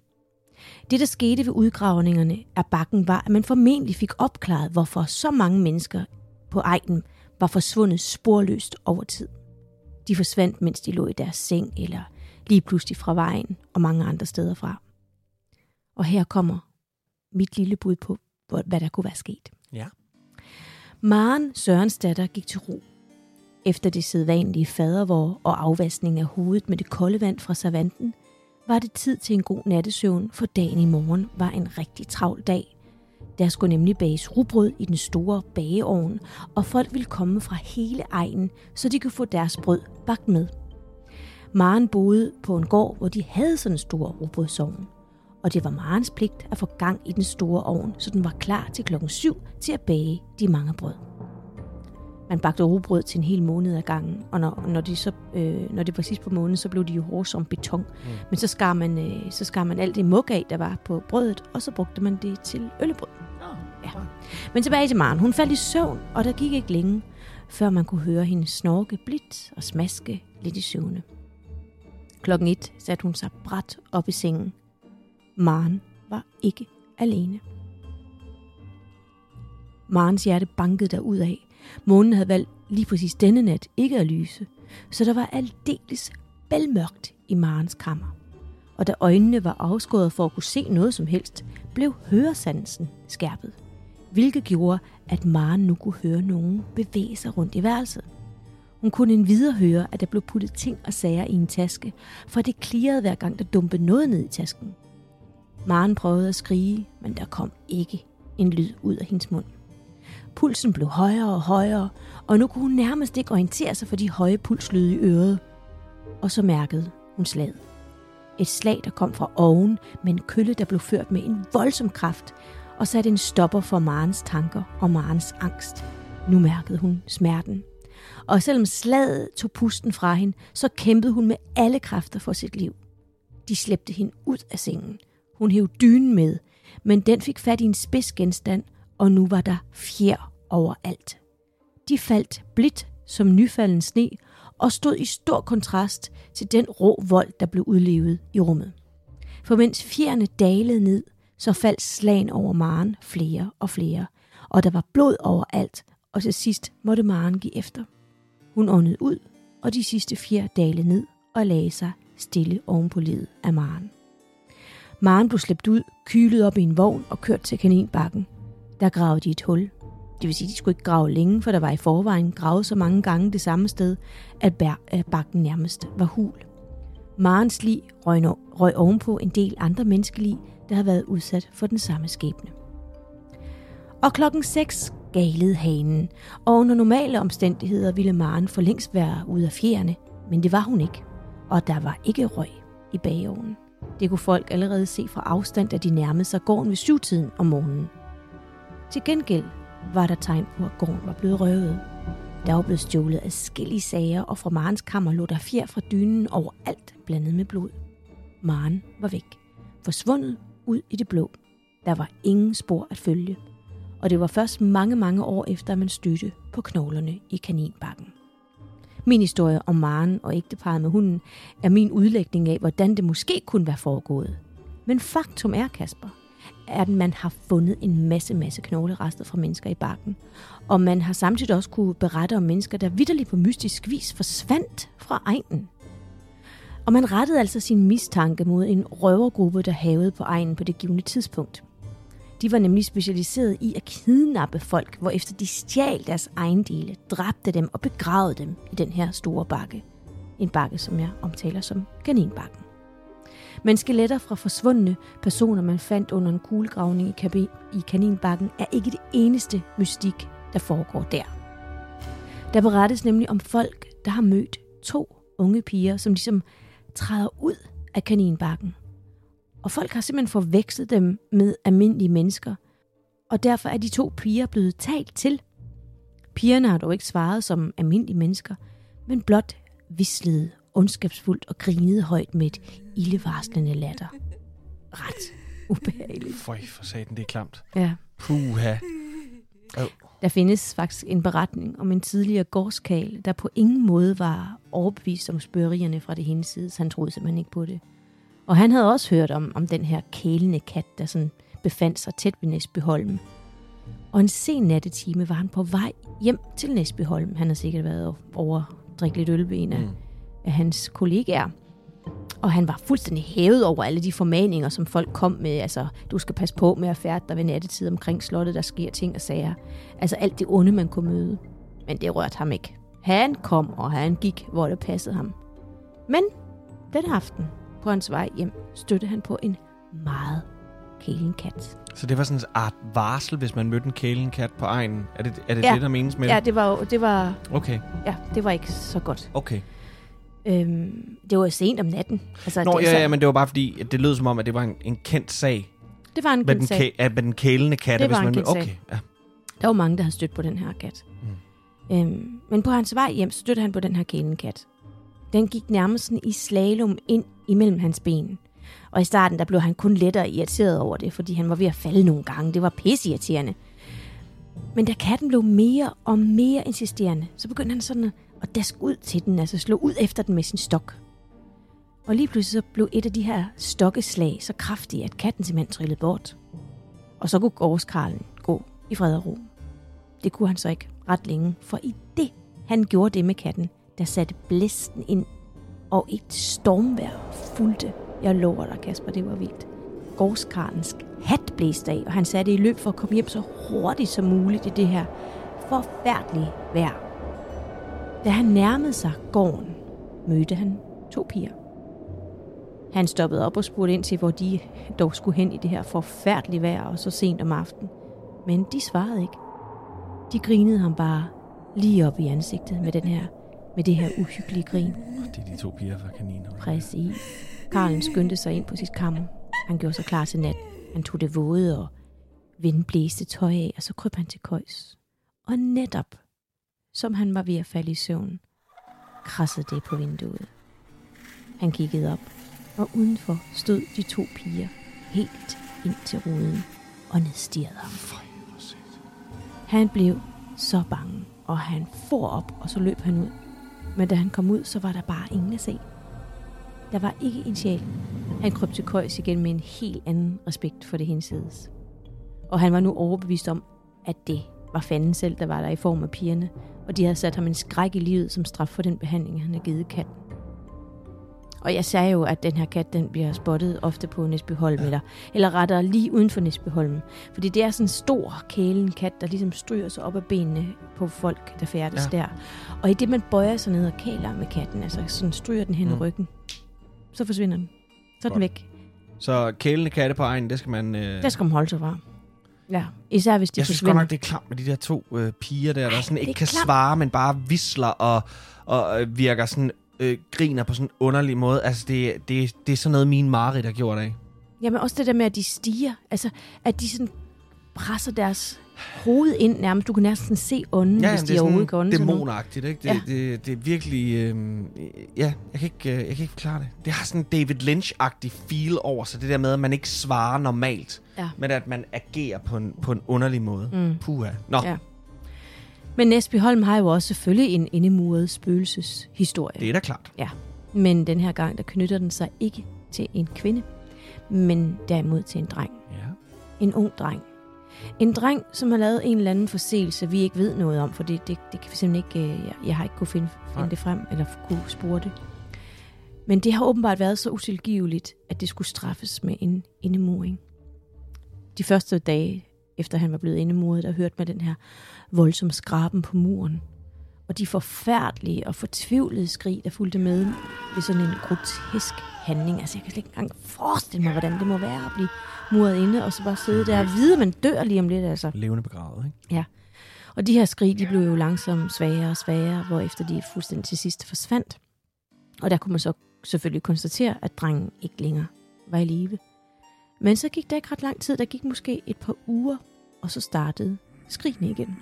Det, der skete ved udgravningerne af bakken, var, at man formentlig fik opklaret, hvorfor så mange mennesker på egen var forsvundet sporløst over tid. De forsvandt, mens de lå i deres seng, eller lige pludselig fra vejen og mange andre steder fra. Og her kommer mit lille bud på, hvad der kunne være sket. Ja. Maren Sørens datter gik til ro. Efter det sædvanlige fadervor og afvaskning af hovedet med det kolde vand fra savanten, var det tid til en god nattesøvn, for dagen i morgen var en rigtig travl dag. Der skulle nemlig bages rugbrød i den store bageovn, og folk ville komme fra hele egnen, så de kunne få deres brød bagt med. Maren boede på en gård, hvor de havde sådan en stor rugbrødsovn. Og det var Marens pligt at få gang i den store ovn, så den var klar til klokken 7 til at bage de mange brød. Man bagte rugbrød til en hel måned ad gangen, og når, når, de så, øh, når det var sidst på måneden, så blev de jo hårde som beton. Mm. Men så skar, man, øh, så skar man alt det mug af, der var på brødet, og så brugte man det til øllebrød. Ja. Men tilbage til Maren. Hun faldt i søvn, og der gik ikke længe, før man kunne høre hende snorke blidt og smaske lidt i søvne. Klokken et satte hun sig bræt op i sengen. Maren var ikke alene. Marens hjerte bankede ud af. Månen havde valgt lige præcis denne nat ikke at lyse, så der var aldeles bælmørkt i Marens kammer. Og da øjnene var afskåret for at kunne se noget som helst, blev høresansen skærpet, hvilket gjorde, at Maren nu kunne høre nogen bevæge sig rundt i værelset. Hun kunne endvidere høre, at der blev puttet ting og sager i en taske, for det klirrede hver gang, der dumpede noget ned i tasken. Maren prøvede at skrige, men der kom ikke en lyd ud af hendes mund. Pulsen blev højere og højere, og nu kunne hun nærmest ikke orientere sig for de høje pulslyde i øret. Og så mærkede hun slaget. Et slag, der kom fra oven med en kølle, der blev ført med en voldsom kraft, og satte en stopper for Marens tanker og Marens angst. Nu mærkede hun smerten. Og selvom slaget tog pusten fra hende, så kæmpede hun med alle kræfter for sit liv. De slæbte hende ud af sengen. Hun hævde dynen med, men den fik fat i en spids genstand, og nu var der fjer overalt. De faldt blidt som nyfalden sne og stod i stor kontrast til den rå vold, der blev udlevet i rummet. For mens fjerne dalede ned, så faldt slagen over Maren flere og flere, og der var blod overalt, og til sidst måtte Maren give efter. Hun åndede ud, og de sidste fjer dalede ned og lagde sig stille oven på livet af Maren. Maren blev slæbt ud, kylet op i en vogn og kørt til kaninbakken. Der gravede de et hul. Det vil sige, at de skulle ikke grave længe, for der var i forvejen gravet så mange gange det samme sted, at bakken nærmest var hul. Marens lig røg, røg ovenpå en del andre menneskelig, der havde været udsat for den samme skæbne. Og klokken 6 galede hanen, og under normale omstændigheder ville Maren for længst være ude af fjerne, men det var hun ikke, og der var ikke røg i bageovnen. Det kunne folk allerede se fra afstand, da de nærmede sig gården ved syvtiden om morgenen. Til gengæld var der tegn på, at gården var blevet røvet. Der var blevet stjålet af skille sager, og fra Marens kammer lå der fjer fra dynen overalt blandet med blod. Maren var væk. Forsvundet ud i det blå. Der var ingen spor at følge. Og det var først mange, mange år efter, at man støtte på knoglerne i kaninbakken. Min historie om Maren og ægteparet med hunden er min udlægning af, hvordan det måske kunne være foregået. Men faktum er, Kasper, at man har fundet en masse, masse knoglerester fra mennesker i bakken. Og man har samtidig også kunne berette om mennesker, der vidderligt på mystisk vis forsvandt fra egnen. Og man rettede altså sin mistanke mod en røvergruppe, der havede på egen på det givende tidspunkt. De var nemlig specialiseret i at kidnappe folk, hvor efter de stjal deres ejendele, dræbte dem og begravede dem i den her store bakke. En bakke, som jeg omtaler som kaninbakken. Men skeletter fra forsvundne personer, man fandt under en kuglegravning i, i kaninbakken, er ikke det eneste mystik, der foregår der. Der berettes nemlig om folk, der har mødt to unge piger, som ligesom træder ud af kaninbakken og folk har simpelthen forvekslet dem med almindelige mennesker. Og derfor er de to piger blevet talt til. Pigerne har dog ikke svaret som almindelige mennesker, men blot vislede ondskabsfuldt og grinede højt med et ildevarslende latter. Ret ubehageligt. Føj, for satan, det er klamt. Ja. Puha. Der findes faktisk en beretning om en tidligere gårdskal, der på ingen måde var overbevist om spørgerierne fra det hendes Han troede simpelthen ikke på det. Og han havde også hørt om, om den her kælende kat, der sådan befandt sig tæt ved Næsbyholm. Og en sen nattetime var han på vej hjem til Næsbyholm. Han har sikkert været over at drikke lidt øl ved en af, mm. af hans kollegaer. Og han var fuldstændig hævet over alle de formaninger, som folk kom med. Altså, du skal passe på med at færde dig ved nattetid omkring slottet, der sker ting og sager. Altså alt det onde, man kunne møde. Men det rørte ham ikke. Han kom, og han gik, hvor det passede ham. Men den aften, på hans vej hjem, støtte han på en meget kælen kat. Så det var sådan en art varsel, hvis man mødte en kælen kat på egnen? Er det er det, Ja. det, der menes med Ja, det? det var, det var, Okay, ja, det var ikke så godt. okay. Øhm, det var sent om natten. Altså, Nå, det, ja, så- ja, men det var bare fordi, at det lød som om, at det var en, en kendt sag det var en med kendt den, sag. ja, med den kælende kat. Det hvis var man en kendt Okay, sag. ja. Der var mange, der havde stødt på den her kat. Mm. Øhm, men på hans vej hjem stødte han på den her kælenkat. Den gik nærmest i slalom ind imellem hans ben. Og i starten der blev han kun lettere irriteret over det, fordi han var ved at falde nogle gange. Det var pisseirriterende. Men da katten blev mere og mere insisterende, så begyndte han sådan at og dask ud til den, altså slå ud efter den med sin stok. Og lige pludselig så blev et af de her stokkeslag så kraftigt, at katten simpelthen trillede bort. Og så kunne gårdskarlen gå i fred og ro. Det kunne han så ikke ret længe, for i det, han gjorde det med katten, der satte blæsten ind, og et stormvejr fulgte. Jeg lover dig, Kasper, det var vildt. Gårdskarlens hat blæste af, og han satte i løb for at komme hjem så hurtigt som muligt i det her forfærdelige vejr. Da han nærmede sig gården, mødte han to piger. Han stoppede op og spurgte ind til, hvor de dog skulle hen i det her forfærdelige vejr og så sent om aftenen. Men de svarede ikke. De grinede ham bare lige op i ansigtet med, den her, med det her uhyggelige grin. Det er de to piger fra kaniner. Præcis. Karlen skyndte sig ind på sit kammer. Han gjorde sig klar til nat. Han tog det våde og vindblæste tøj af, og så kryb han til køjs. Og netop, som han var ved at falde i søvn, krassede det på vinduet. Han kiggede op, og udenfor stod de to piger helt ind til ruden og nedstirrede ham. Han blev så bange, og han for op, og så løb han ud. Men da han kom ud, så var der bare ingen at se. Der var ikke en sjæl. Han kryb til køjs igen med en helt anden respekt for det hinsides. Og han var nu overbevist om, at det var fanden selv, der var der i form af pigerne, og de havde sat ham en skræk i livet som straf for den behandling, han havde givet katten. Og jeg sagde jo, at den her kat, den bliver spottet ofte på Næsbyholm, ja. eller, eller rettere lige uden for Næsbyholm. Fordi det er sådan en stor kælen kat, der ligesom stryger sig op af benene på folk, der færdes ja. Der. Og i det, man bøjer sig ned og kæler med katten, altså sådan stryger den hen mm. Ryggen, så forsvinder den. Så er den væk. Så kælende katte på egen, det skal man... Øh... Der skal man holde sig fra. Ja, især hvis de jeg synes godt nok, det er klamt med de der to øh, piger der, der sådan det er ikke kan klamt. svare, men bare visler og, og øh, virker sådan, øh, griner på sådan en underlig måde. Altså, det, det, det er sådan noget, min Marit har gjort af. Jamen også det der med, at de stiger. Altså, at de sådan presser deres hoved ind nærmest. Du kan næsten se ånden, ja, hvis det de er overhovedet sådan ånden. dæmonagtigt, ikke? Det, Ja. ja. det, det er virkelig... Øh, ja, jeg kan, ikke, øh, jeg kan ikke forklare det. Det har sådan en David Lynch-agtig feel over sig. Det der med, at man ikke svarer normalt, Ja. men at man agerer på en, på en underlig måde. Mm. Puha. Nå, Ja. Men Næsby Holm har jo også selvfølgelig en indemuret spøgelseshistorie. det er da klart. Ja. Men den her gang, der knytter den sig ikke til en kvinde, men derimod til en dreng. Ja. En ung dreng. En dreng, som har lavet en eller anden forseelse, vi ikke ved noget om, for det, det, det kan vi simpelthen ikke, øh, jeg, jeg har ikke kunne finde, finde det frem, eller kunne spore det. Men det har åbenbart været så utilgiveligt, at det skulle straffes med en indemuring. De første dage, efter han var blevet indemuret, der hørte man den her voldsomme skraben på muren. Og de forfærdelige og fortvivlede skrig, der fulgte med ved sådan en grotesk handling. Altså, jeg kan slet ikke engang forestille mig, hvordan det må være at blive muret inde, og så bare sidde der og vide, at man dør lige om lidt, altså. Levende begravet, ikke? Og de her skrig, de blev jo langsomt svagere og svagere, hvor efter de fuldstændig til sidst forsvandt. Og der kunne man så selvfølgelig konstatere, at drengen ikke længere var i live. Men så gik der ikke ret lang tid, der gik måske et par uger, og så startede skrigene igen.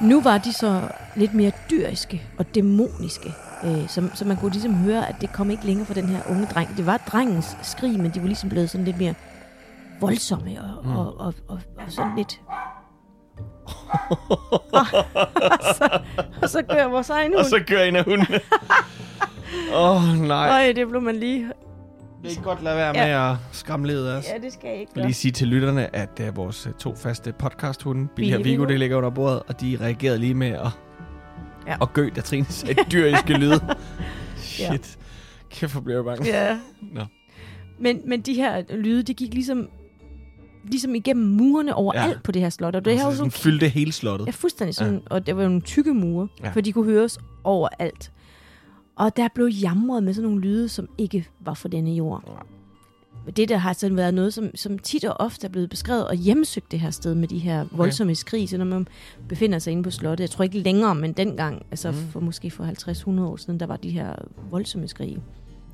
Nu var de så lidt mere dyriske og dæmoniske, øh, så, så man kunne ligesom høre, at det kom ikke længere fra den her unge dreng. Det var drengens skrig, men de var ligesom blevet sådan lidt mere voldsomme og, mm. og, og, og, og sådan lidt... og, og, så, og så gør vores egen hund. Og så kører en af hundene. Åh, oh, nej. Øj, det blev man lige... Det er godt lade være Ja. med at skræmme livet af os. Ja, det skal jeg ikke Jeg gøre. lige sige til lytterne, at uh, vores uh, to faste podcasthunde, Billy og Vigo, det ligger under bordet, og de reagerede lige med at, Ja. ja. at gø, da Trine sagde dyriske lyde. Shit. Kæft, hvor blev jeg bange. Ja. Nå. Men, men de her lyde, de gik ligesom, ligesom igennem murene overalt Ja. på det her slot. Og det Det her sådan, sådan fyldte hele slottet. ja, fuldstændig sådan, ja. og der var jo nogle tykke mure, ja. Ja. for de kunne høres overalt. Og der blev jamret med sådan nogle lyde, som ikke var for denne jord. Det der har sådan været noget, som, som tit og ofte er blevet beskrevet og hjemsøgt det her sted med de her voldsomme skrig, så når man befinder sig inde på slottet, jeg tror ikke længere, men dengang, altså mm. for måske for 50-100 år siden, der var de her voldsomme skrig.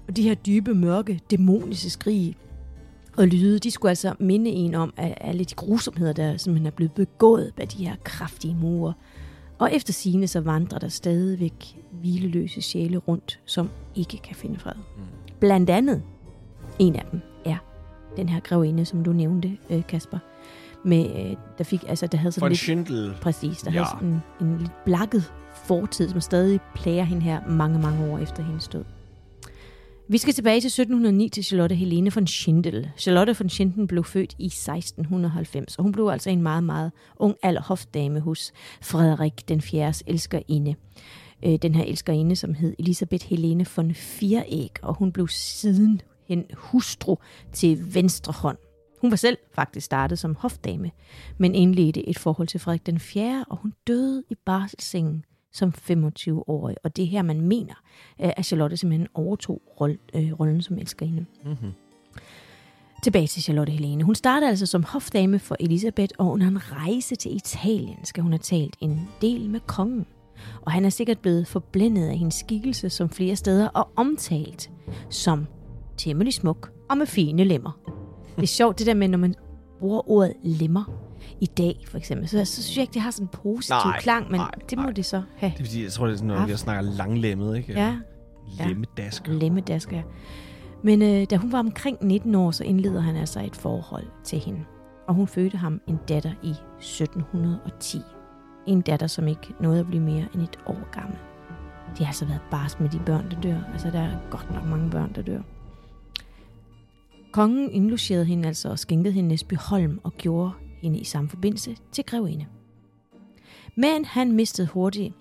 Og de her dybe, mørke, dæmoniske skrig og lyde, de skulle altså minde en om at alle de grusomheder, der simpelthen er blevet begået bag de her kraftige mure. Og efter sine så vandrer der stadigvæk hvileløse sjæle rundt, som ikke kan finde fred. Blandt andet, en af dem er den her grevinde, som du nævnte, øh, Kasper. Med, øh, der, fik, altså, der havde sådan lidt... schindel. Præcis, der ja. havde sådan en, en lidt blakket fortid, som stadig plager hende her mange, mange år efter hendes død. Vi skal tilbage til 1709 til Charlotte Helene von Schindel. Charlotte von Schindel blev født i 1690, og hun blev altså en meget, meget ung alderhofdame hos Frederik den 4. elskerinde. Øh, den her elskerinde, som hed Elisabeth Helene von Vieræg, og hun blev siden hen hustru til venstre hånd. Hun var selv faktisk startet som hofdame, men indledte et forhold til Frederik den 4., og hun døde i barselssengen som 25-årig. Og det er her, man mener, øh, at Charlotte simpelthen overtog øh, rollen som elskerinde. Mm-hmm. Tilbage til Charlotte Helene. Hun startede altså som hofdame for Elisabeth, og under en rejse til Italien skal hun have talt en del med kongen. Og han er sikkert blevet forblændet af hendes skikkelse som flere steder, og omtalt som temmelig smuk og med fine lemmer. Det er sjovt det der med, når man bruger ordet lemmer i dag, for eksempel, så, så synes jeg ikke, det har sådan en positiv Nej, klang, men nej, det må nej. det så have. Det er fordi, jeg tror, det er sådan noget, vi snakker langlemmet, ikke? Ja, ja. Lemmedasker. Lemmedasker. Men øh, da hun var omkring 19 år, så indleder han altså et forhold til hende. Og hun fødte ham en datter i 1710. En datter, som ikke nåede at blive mere end et år gammel. Det har altså været barsk med de børn, der dør. Altså, der er godt nok mange børn, der dør. Kongen indlogerede hende altså og skænkede hende Næsby Holm og gjorde hende i samme forbindelse til grevinde. Men han mistede hurtigt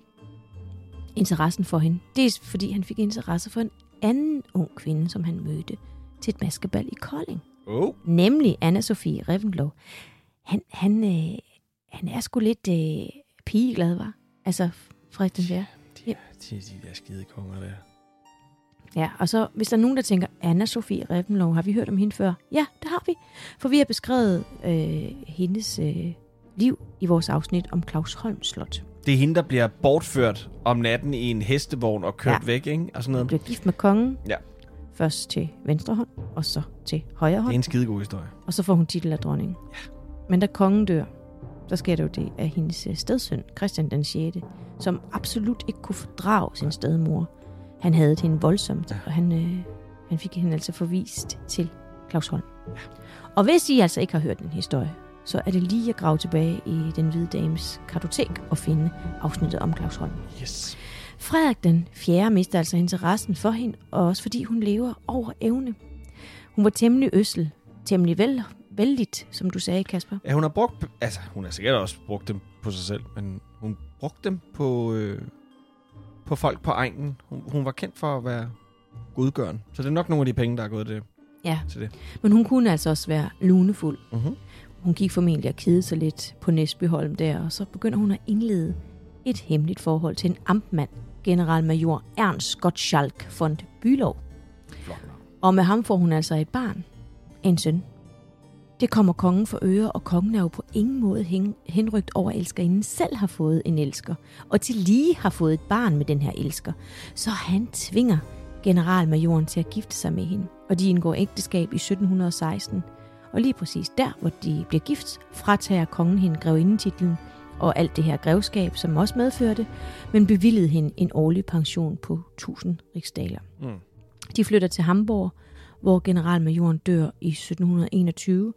interessen for hende. Dels fordi han fik interesse for en anden ung kvinde, som han mødte til et maskebal i Kolding. Oh. Nemlig Anna-Sophie Reventlow. Han, han, øh, han er sgu lidt øh, pigeglad, var. Altså, Frederik den 4. De, de, de der skide konger der. Ja, og så hvis der er nogen, der tænker, Anna-Sophie Reventlow, har vi hørt om hende før? Ja, det har vi. For vi har beskrevet øh, hendes øh, liv i vores afsnit om Claus Holm Slot. Det er hende, der bliver bortført om natten i en hestevogn og kørt Ja. væk, ikke? Og sådan Hun noget. blev gift med kongen. Ja. Først til venstre hånd, og så til højre Det hånd. er en skidegod historie. Og så får hun titel af dronning. Ja. Men da kongen dør, så sker det jo det, at hendes øh, stedsøn, Christian den 6., som absolut ikke kunne fordrage sin stedmor, han havde hende voldsomt, ja. og han, øh, han fik hende altså forvist til Claus Holm. Ja. Og hvis I altså ikke har hørt den historie, så er det lige at grave tilbage i den hvide dames kartotek og finde afsnittet om Claus Holm. Yes. Frederik den 4. mister altså interessen for hende, og også fordi hun lever over evne. Hun var temmelig øssel, temmelig vel, vældigt, som du sagde, Kasper. Ja, hun har brugt... Altså, hun har sikkert også brugt dem på sig selv, men hun brugte dem på, øh, på folk på egnen. Hun, hun var kendt for at være godgøren. Så det er nok nogle af de penge, der er gået det, Ja, til det. men hun kunne altså også være lunefuld. Mm-hmm. Hun gik formentlig og kedede sig lidt på Næsbyholm der, og så begynder hun at indlede et hemmeligt forhold til en amtmand, generalmajor Ernst Gottschalk von navn. Og med ham får hun altså et barn, en søn. Det kommer kongen for øre, og kongen er jo på ingen måde hen- henrygt over, at elskerinden selv har fået en elsker, og til lige har fået et barn med den her elsker. Så han tvinger generalmajoren til at gifte sig med hende, og de indgår ægteskab i 1716. Og lige præcis der, hvor de bliver gift, fratager kongen hende grevindetitlen og alt det her grevskab, som også medførte, men bevilligede hende en årlig pension på 1000 riksdaler. Mm. De flytter til Hamburg, hvor generalmajoren dør i 1721,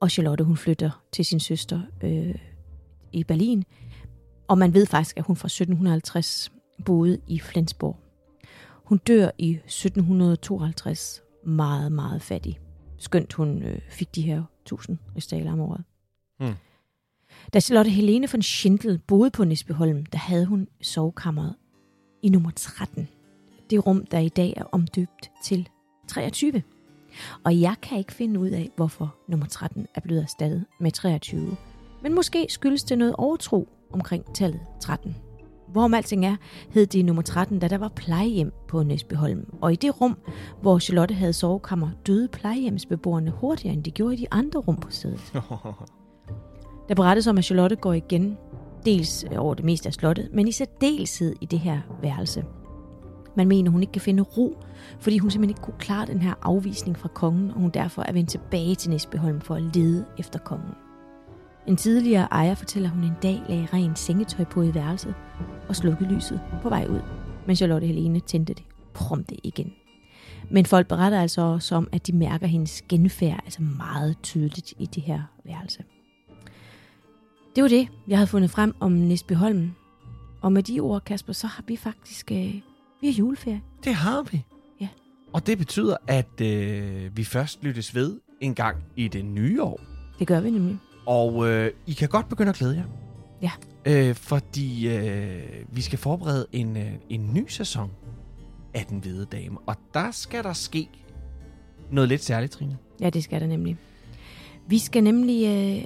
og Charlotte hun flytter til sin søster øh, i Berlin. Og man ved faktisk, at hun fra 1750 boede i Flensborg. Hun dør i 1752 meget, meget fattig. Skønt hun øh, fik de her 1000 rigsdaler om året. Mm. Da Charlotte Helene von Schindel boede på Nisbeholm, der havde hun sovekammeret i nummer 13. Det rum, der i dag er omdøbt til 23. Og jeg kan ikke finde ud af, hvorfor nummer 13 er blevet erstattet med 23. Men måske skyldes det noget overtro omkring tallet 13. Hvorom alting er, hed det nummer 13, da der var plejehjem på Næsbyholm. Og i det rum, hvor Charlotte havde sovekammer, døde plejehjemsbeboerne hurtigere, end de gjorde i de andre rum på stedet. Der berettes om, at Charlotte går igen, dels over det meste af slottet, men i særdeleshed i det her værelse. Man mener, hun ikke kan finde ro, fordi hun simpelthen ikke kunne klare den her afvisning fra kongen, og hun derfor er vendt tilbage til Næsbyholm for at lede efter kongen. En tidligere ejer fortæller, at hun en dag lagde rent sengetøj på i værelset og slukkede lyset på vej ud, men Charlotte Helene tændte det prompte igen. Men folk beretter altså også om, at de mærker hendes genfærd altså meget tydeligt i det her værelse. Det var det, jeg havde fundet frem om Næsbyholm. Og med de ord, Kasper, så har vi faktisk øh, vi har juleferie. Det har vi. Ja. Og det betyder, at øh, vi først lyttes ved en gang i det nye år. Det gør vi nemlig. Og øh, I kan godt begynde at glæde jer. Ja. Øh, fordi øh, vi skal forberede en, øh, en ny sæson af Den Hvide Dame. Og der skal der ske noget lidt særligt, Trine. Ja, det skal der nemlig. Vi skal nemlig... Øh,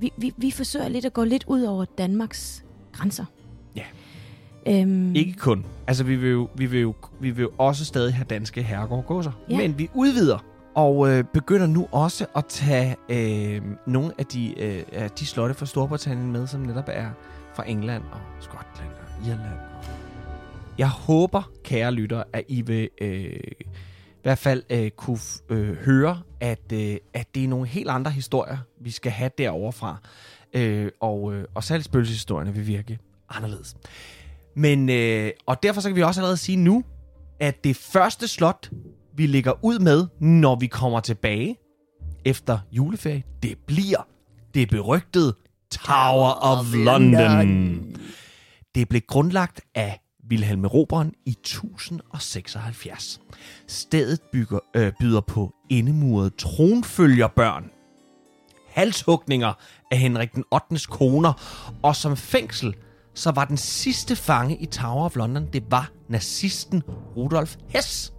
vi, vi, vi forsøger lidt at gå lidt ud over Danmarks grænser. Øhm, Ikke kun. Altså, vi vil jo, vi vil jo, vi vil jo også stadig have danske herregårdgåser. Ja. Men vi udvider og øh, begynder nu også at tage øh, nogle af de, øh, af de slotte fra Storbritannien med, som netop er fra England og Skotland og Irland. Jeg håber, kære lytter, at I vil øh, i hvert fald øh, kunne øh, høre, at, øh, at det er nogle helt andre historier, vi skal have derovre fra. Øh, og, øh, og særligt spøgelseshistorierne vil virke anderledes. Men, øh, og derfor så kan vi også allerede sige nu, at det første slot, vi lægger ud med, når vi kommer tilbage efter juleferie, det bliver det berygtede Tower of London. Det blev grundlagt af Wilhelm Roberen i 1076. Stedet bygger, øh, byder på indemurede tronfølgerbørn, halshugninger af Henrik den 8. koner, og som fængsel, så var den sidste fange i Tower of London, det var nazisten Rudolf Hess.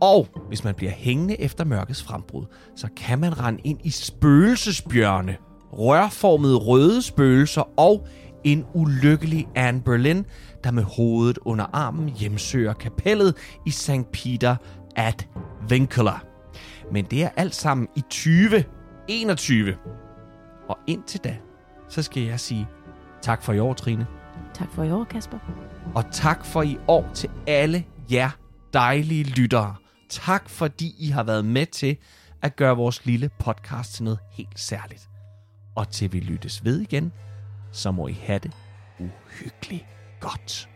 Og hvis man bliver hængende efter mørkets frembrud, så kan man rende ind i spøgelsesbjørne, rørformede røde spøgelser og en ulykkelig Anne Boleyn, der med hovedet under armen hjemsøger kapellet i St. Peter at Vincula. Men det er alt sammen i 2021. Og indtil da, så skal jeg sige tak for i år, Trine. Tak for i år, Kasper. Og tak for i år til alle jer dejlige lyttere. Tak fordi I har været med til at gøre vores lille podcast til noget helt særligt. Og til vi lyttes ved igen, så må I have det uhyggeligt godt.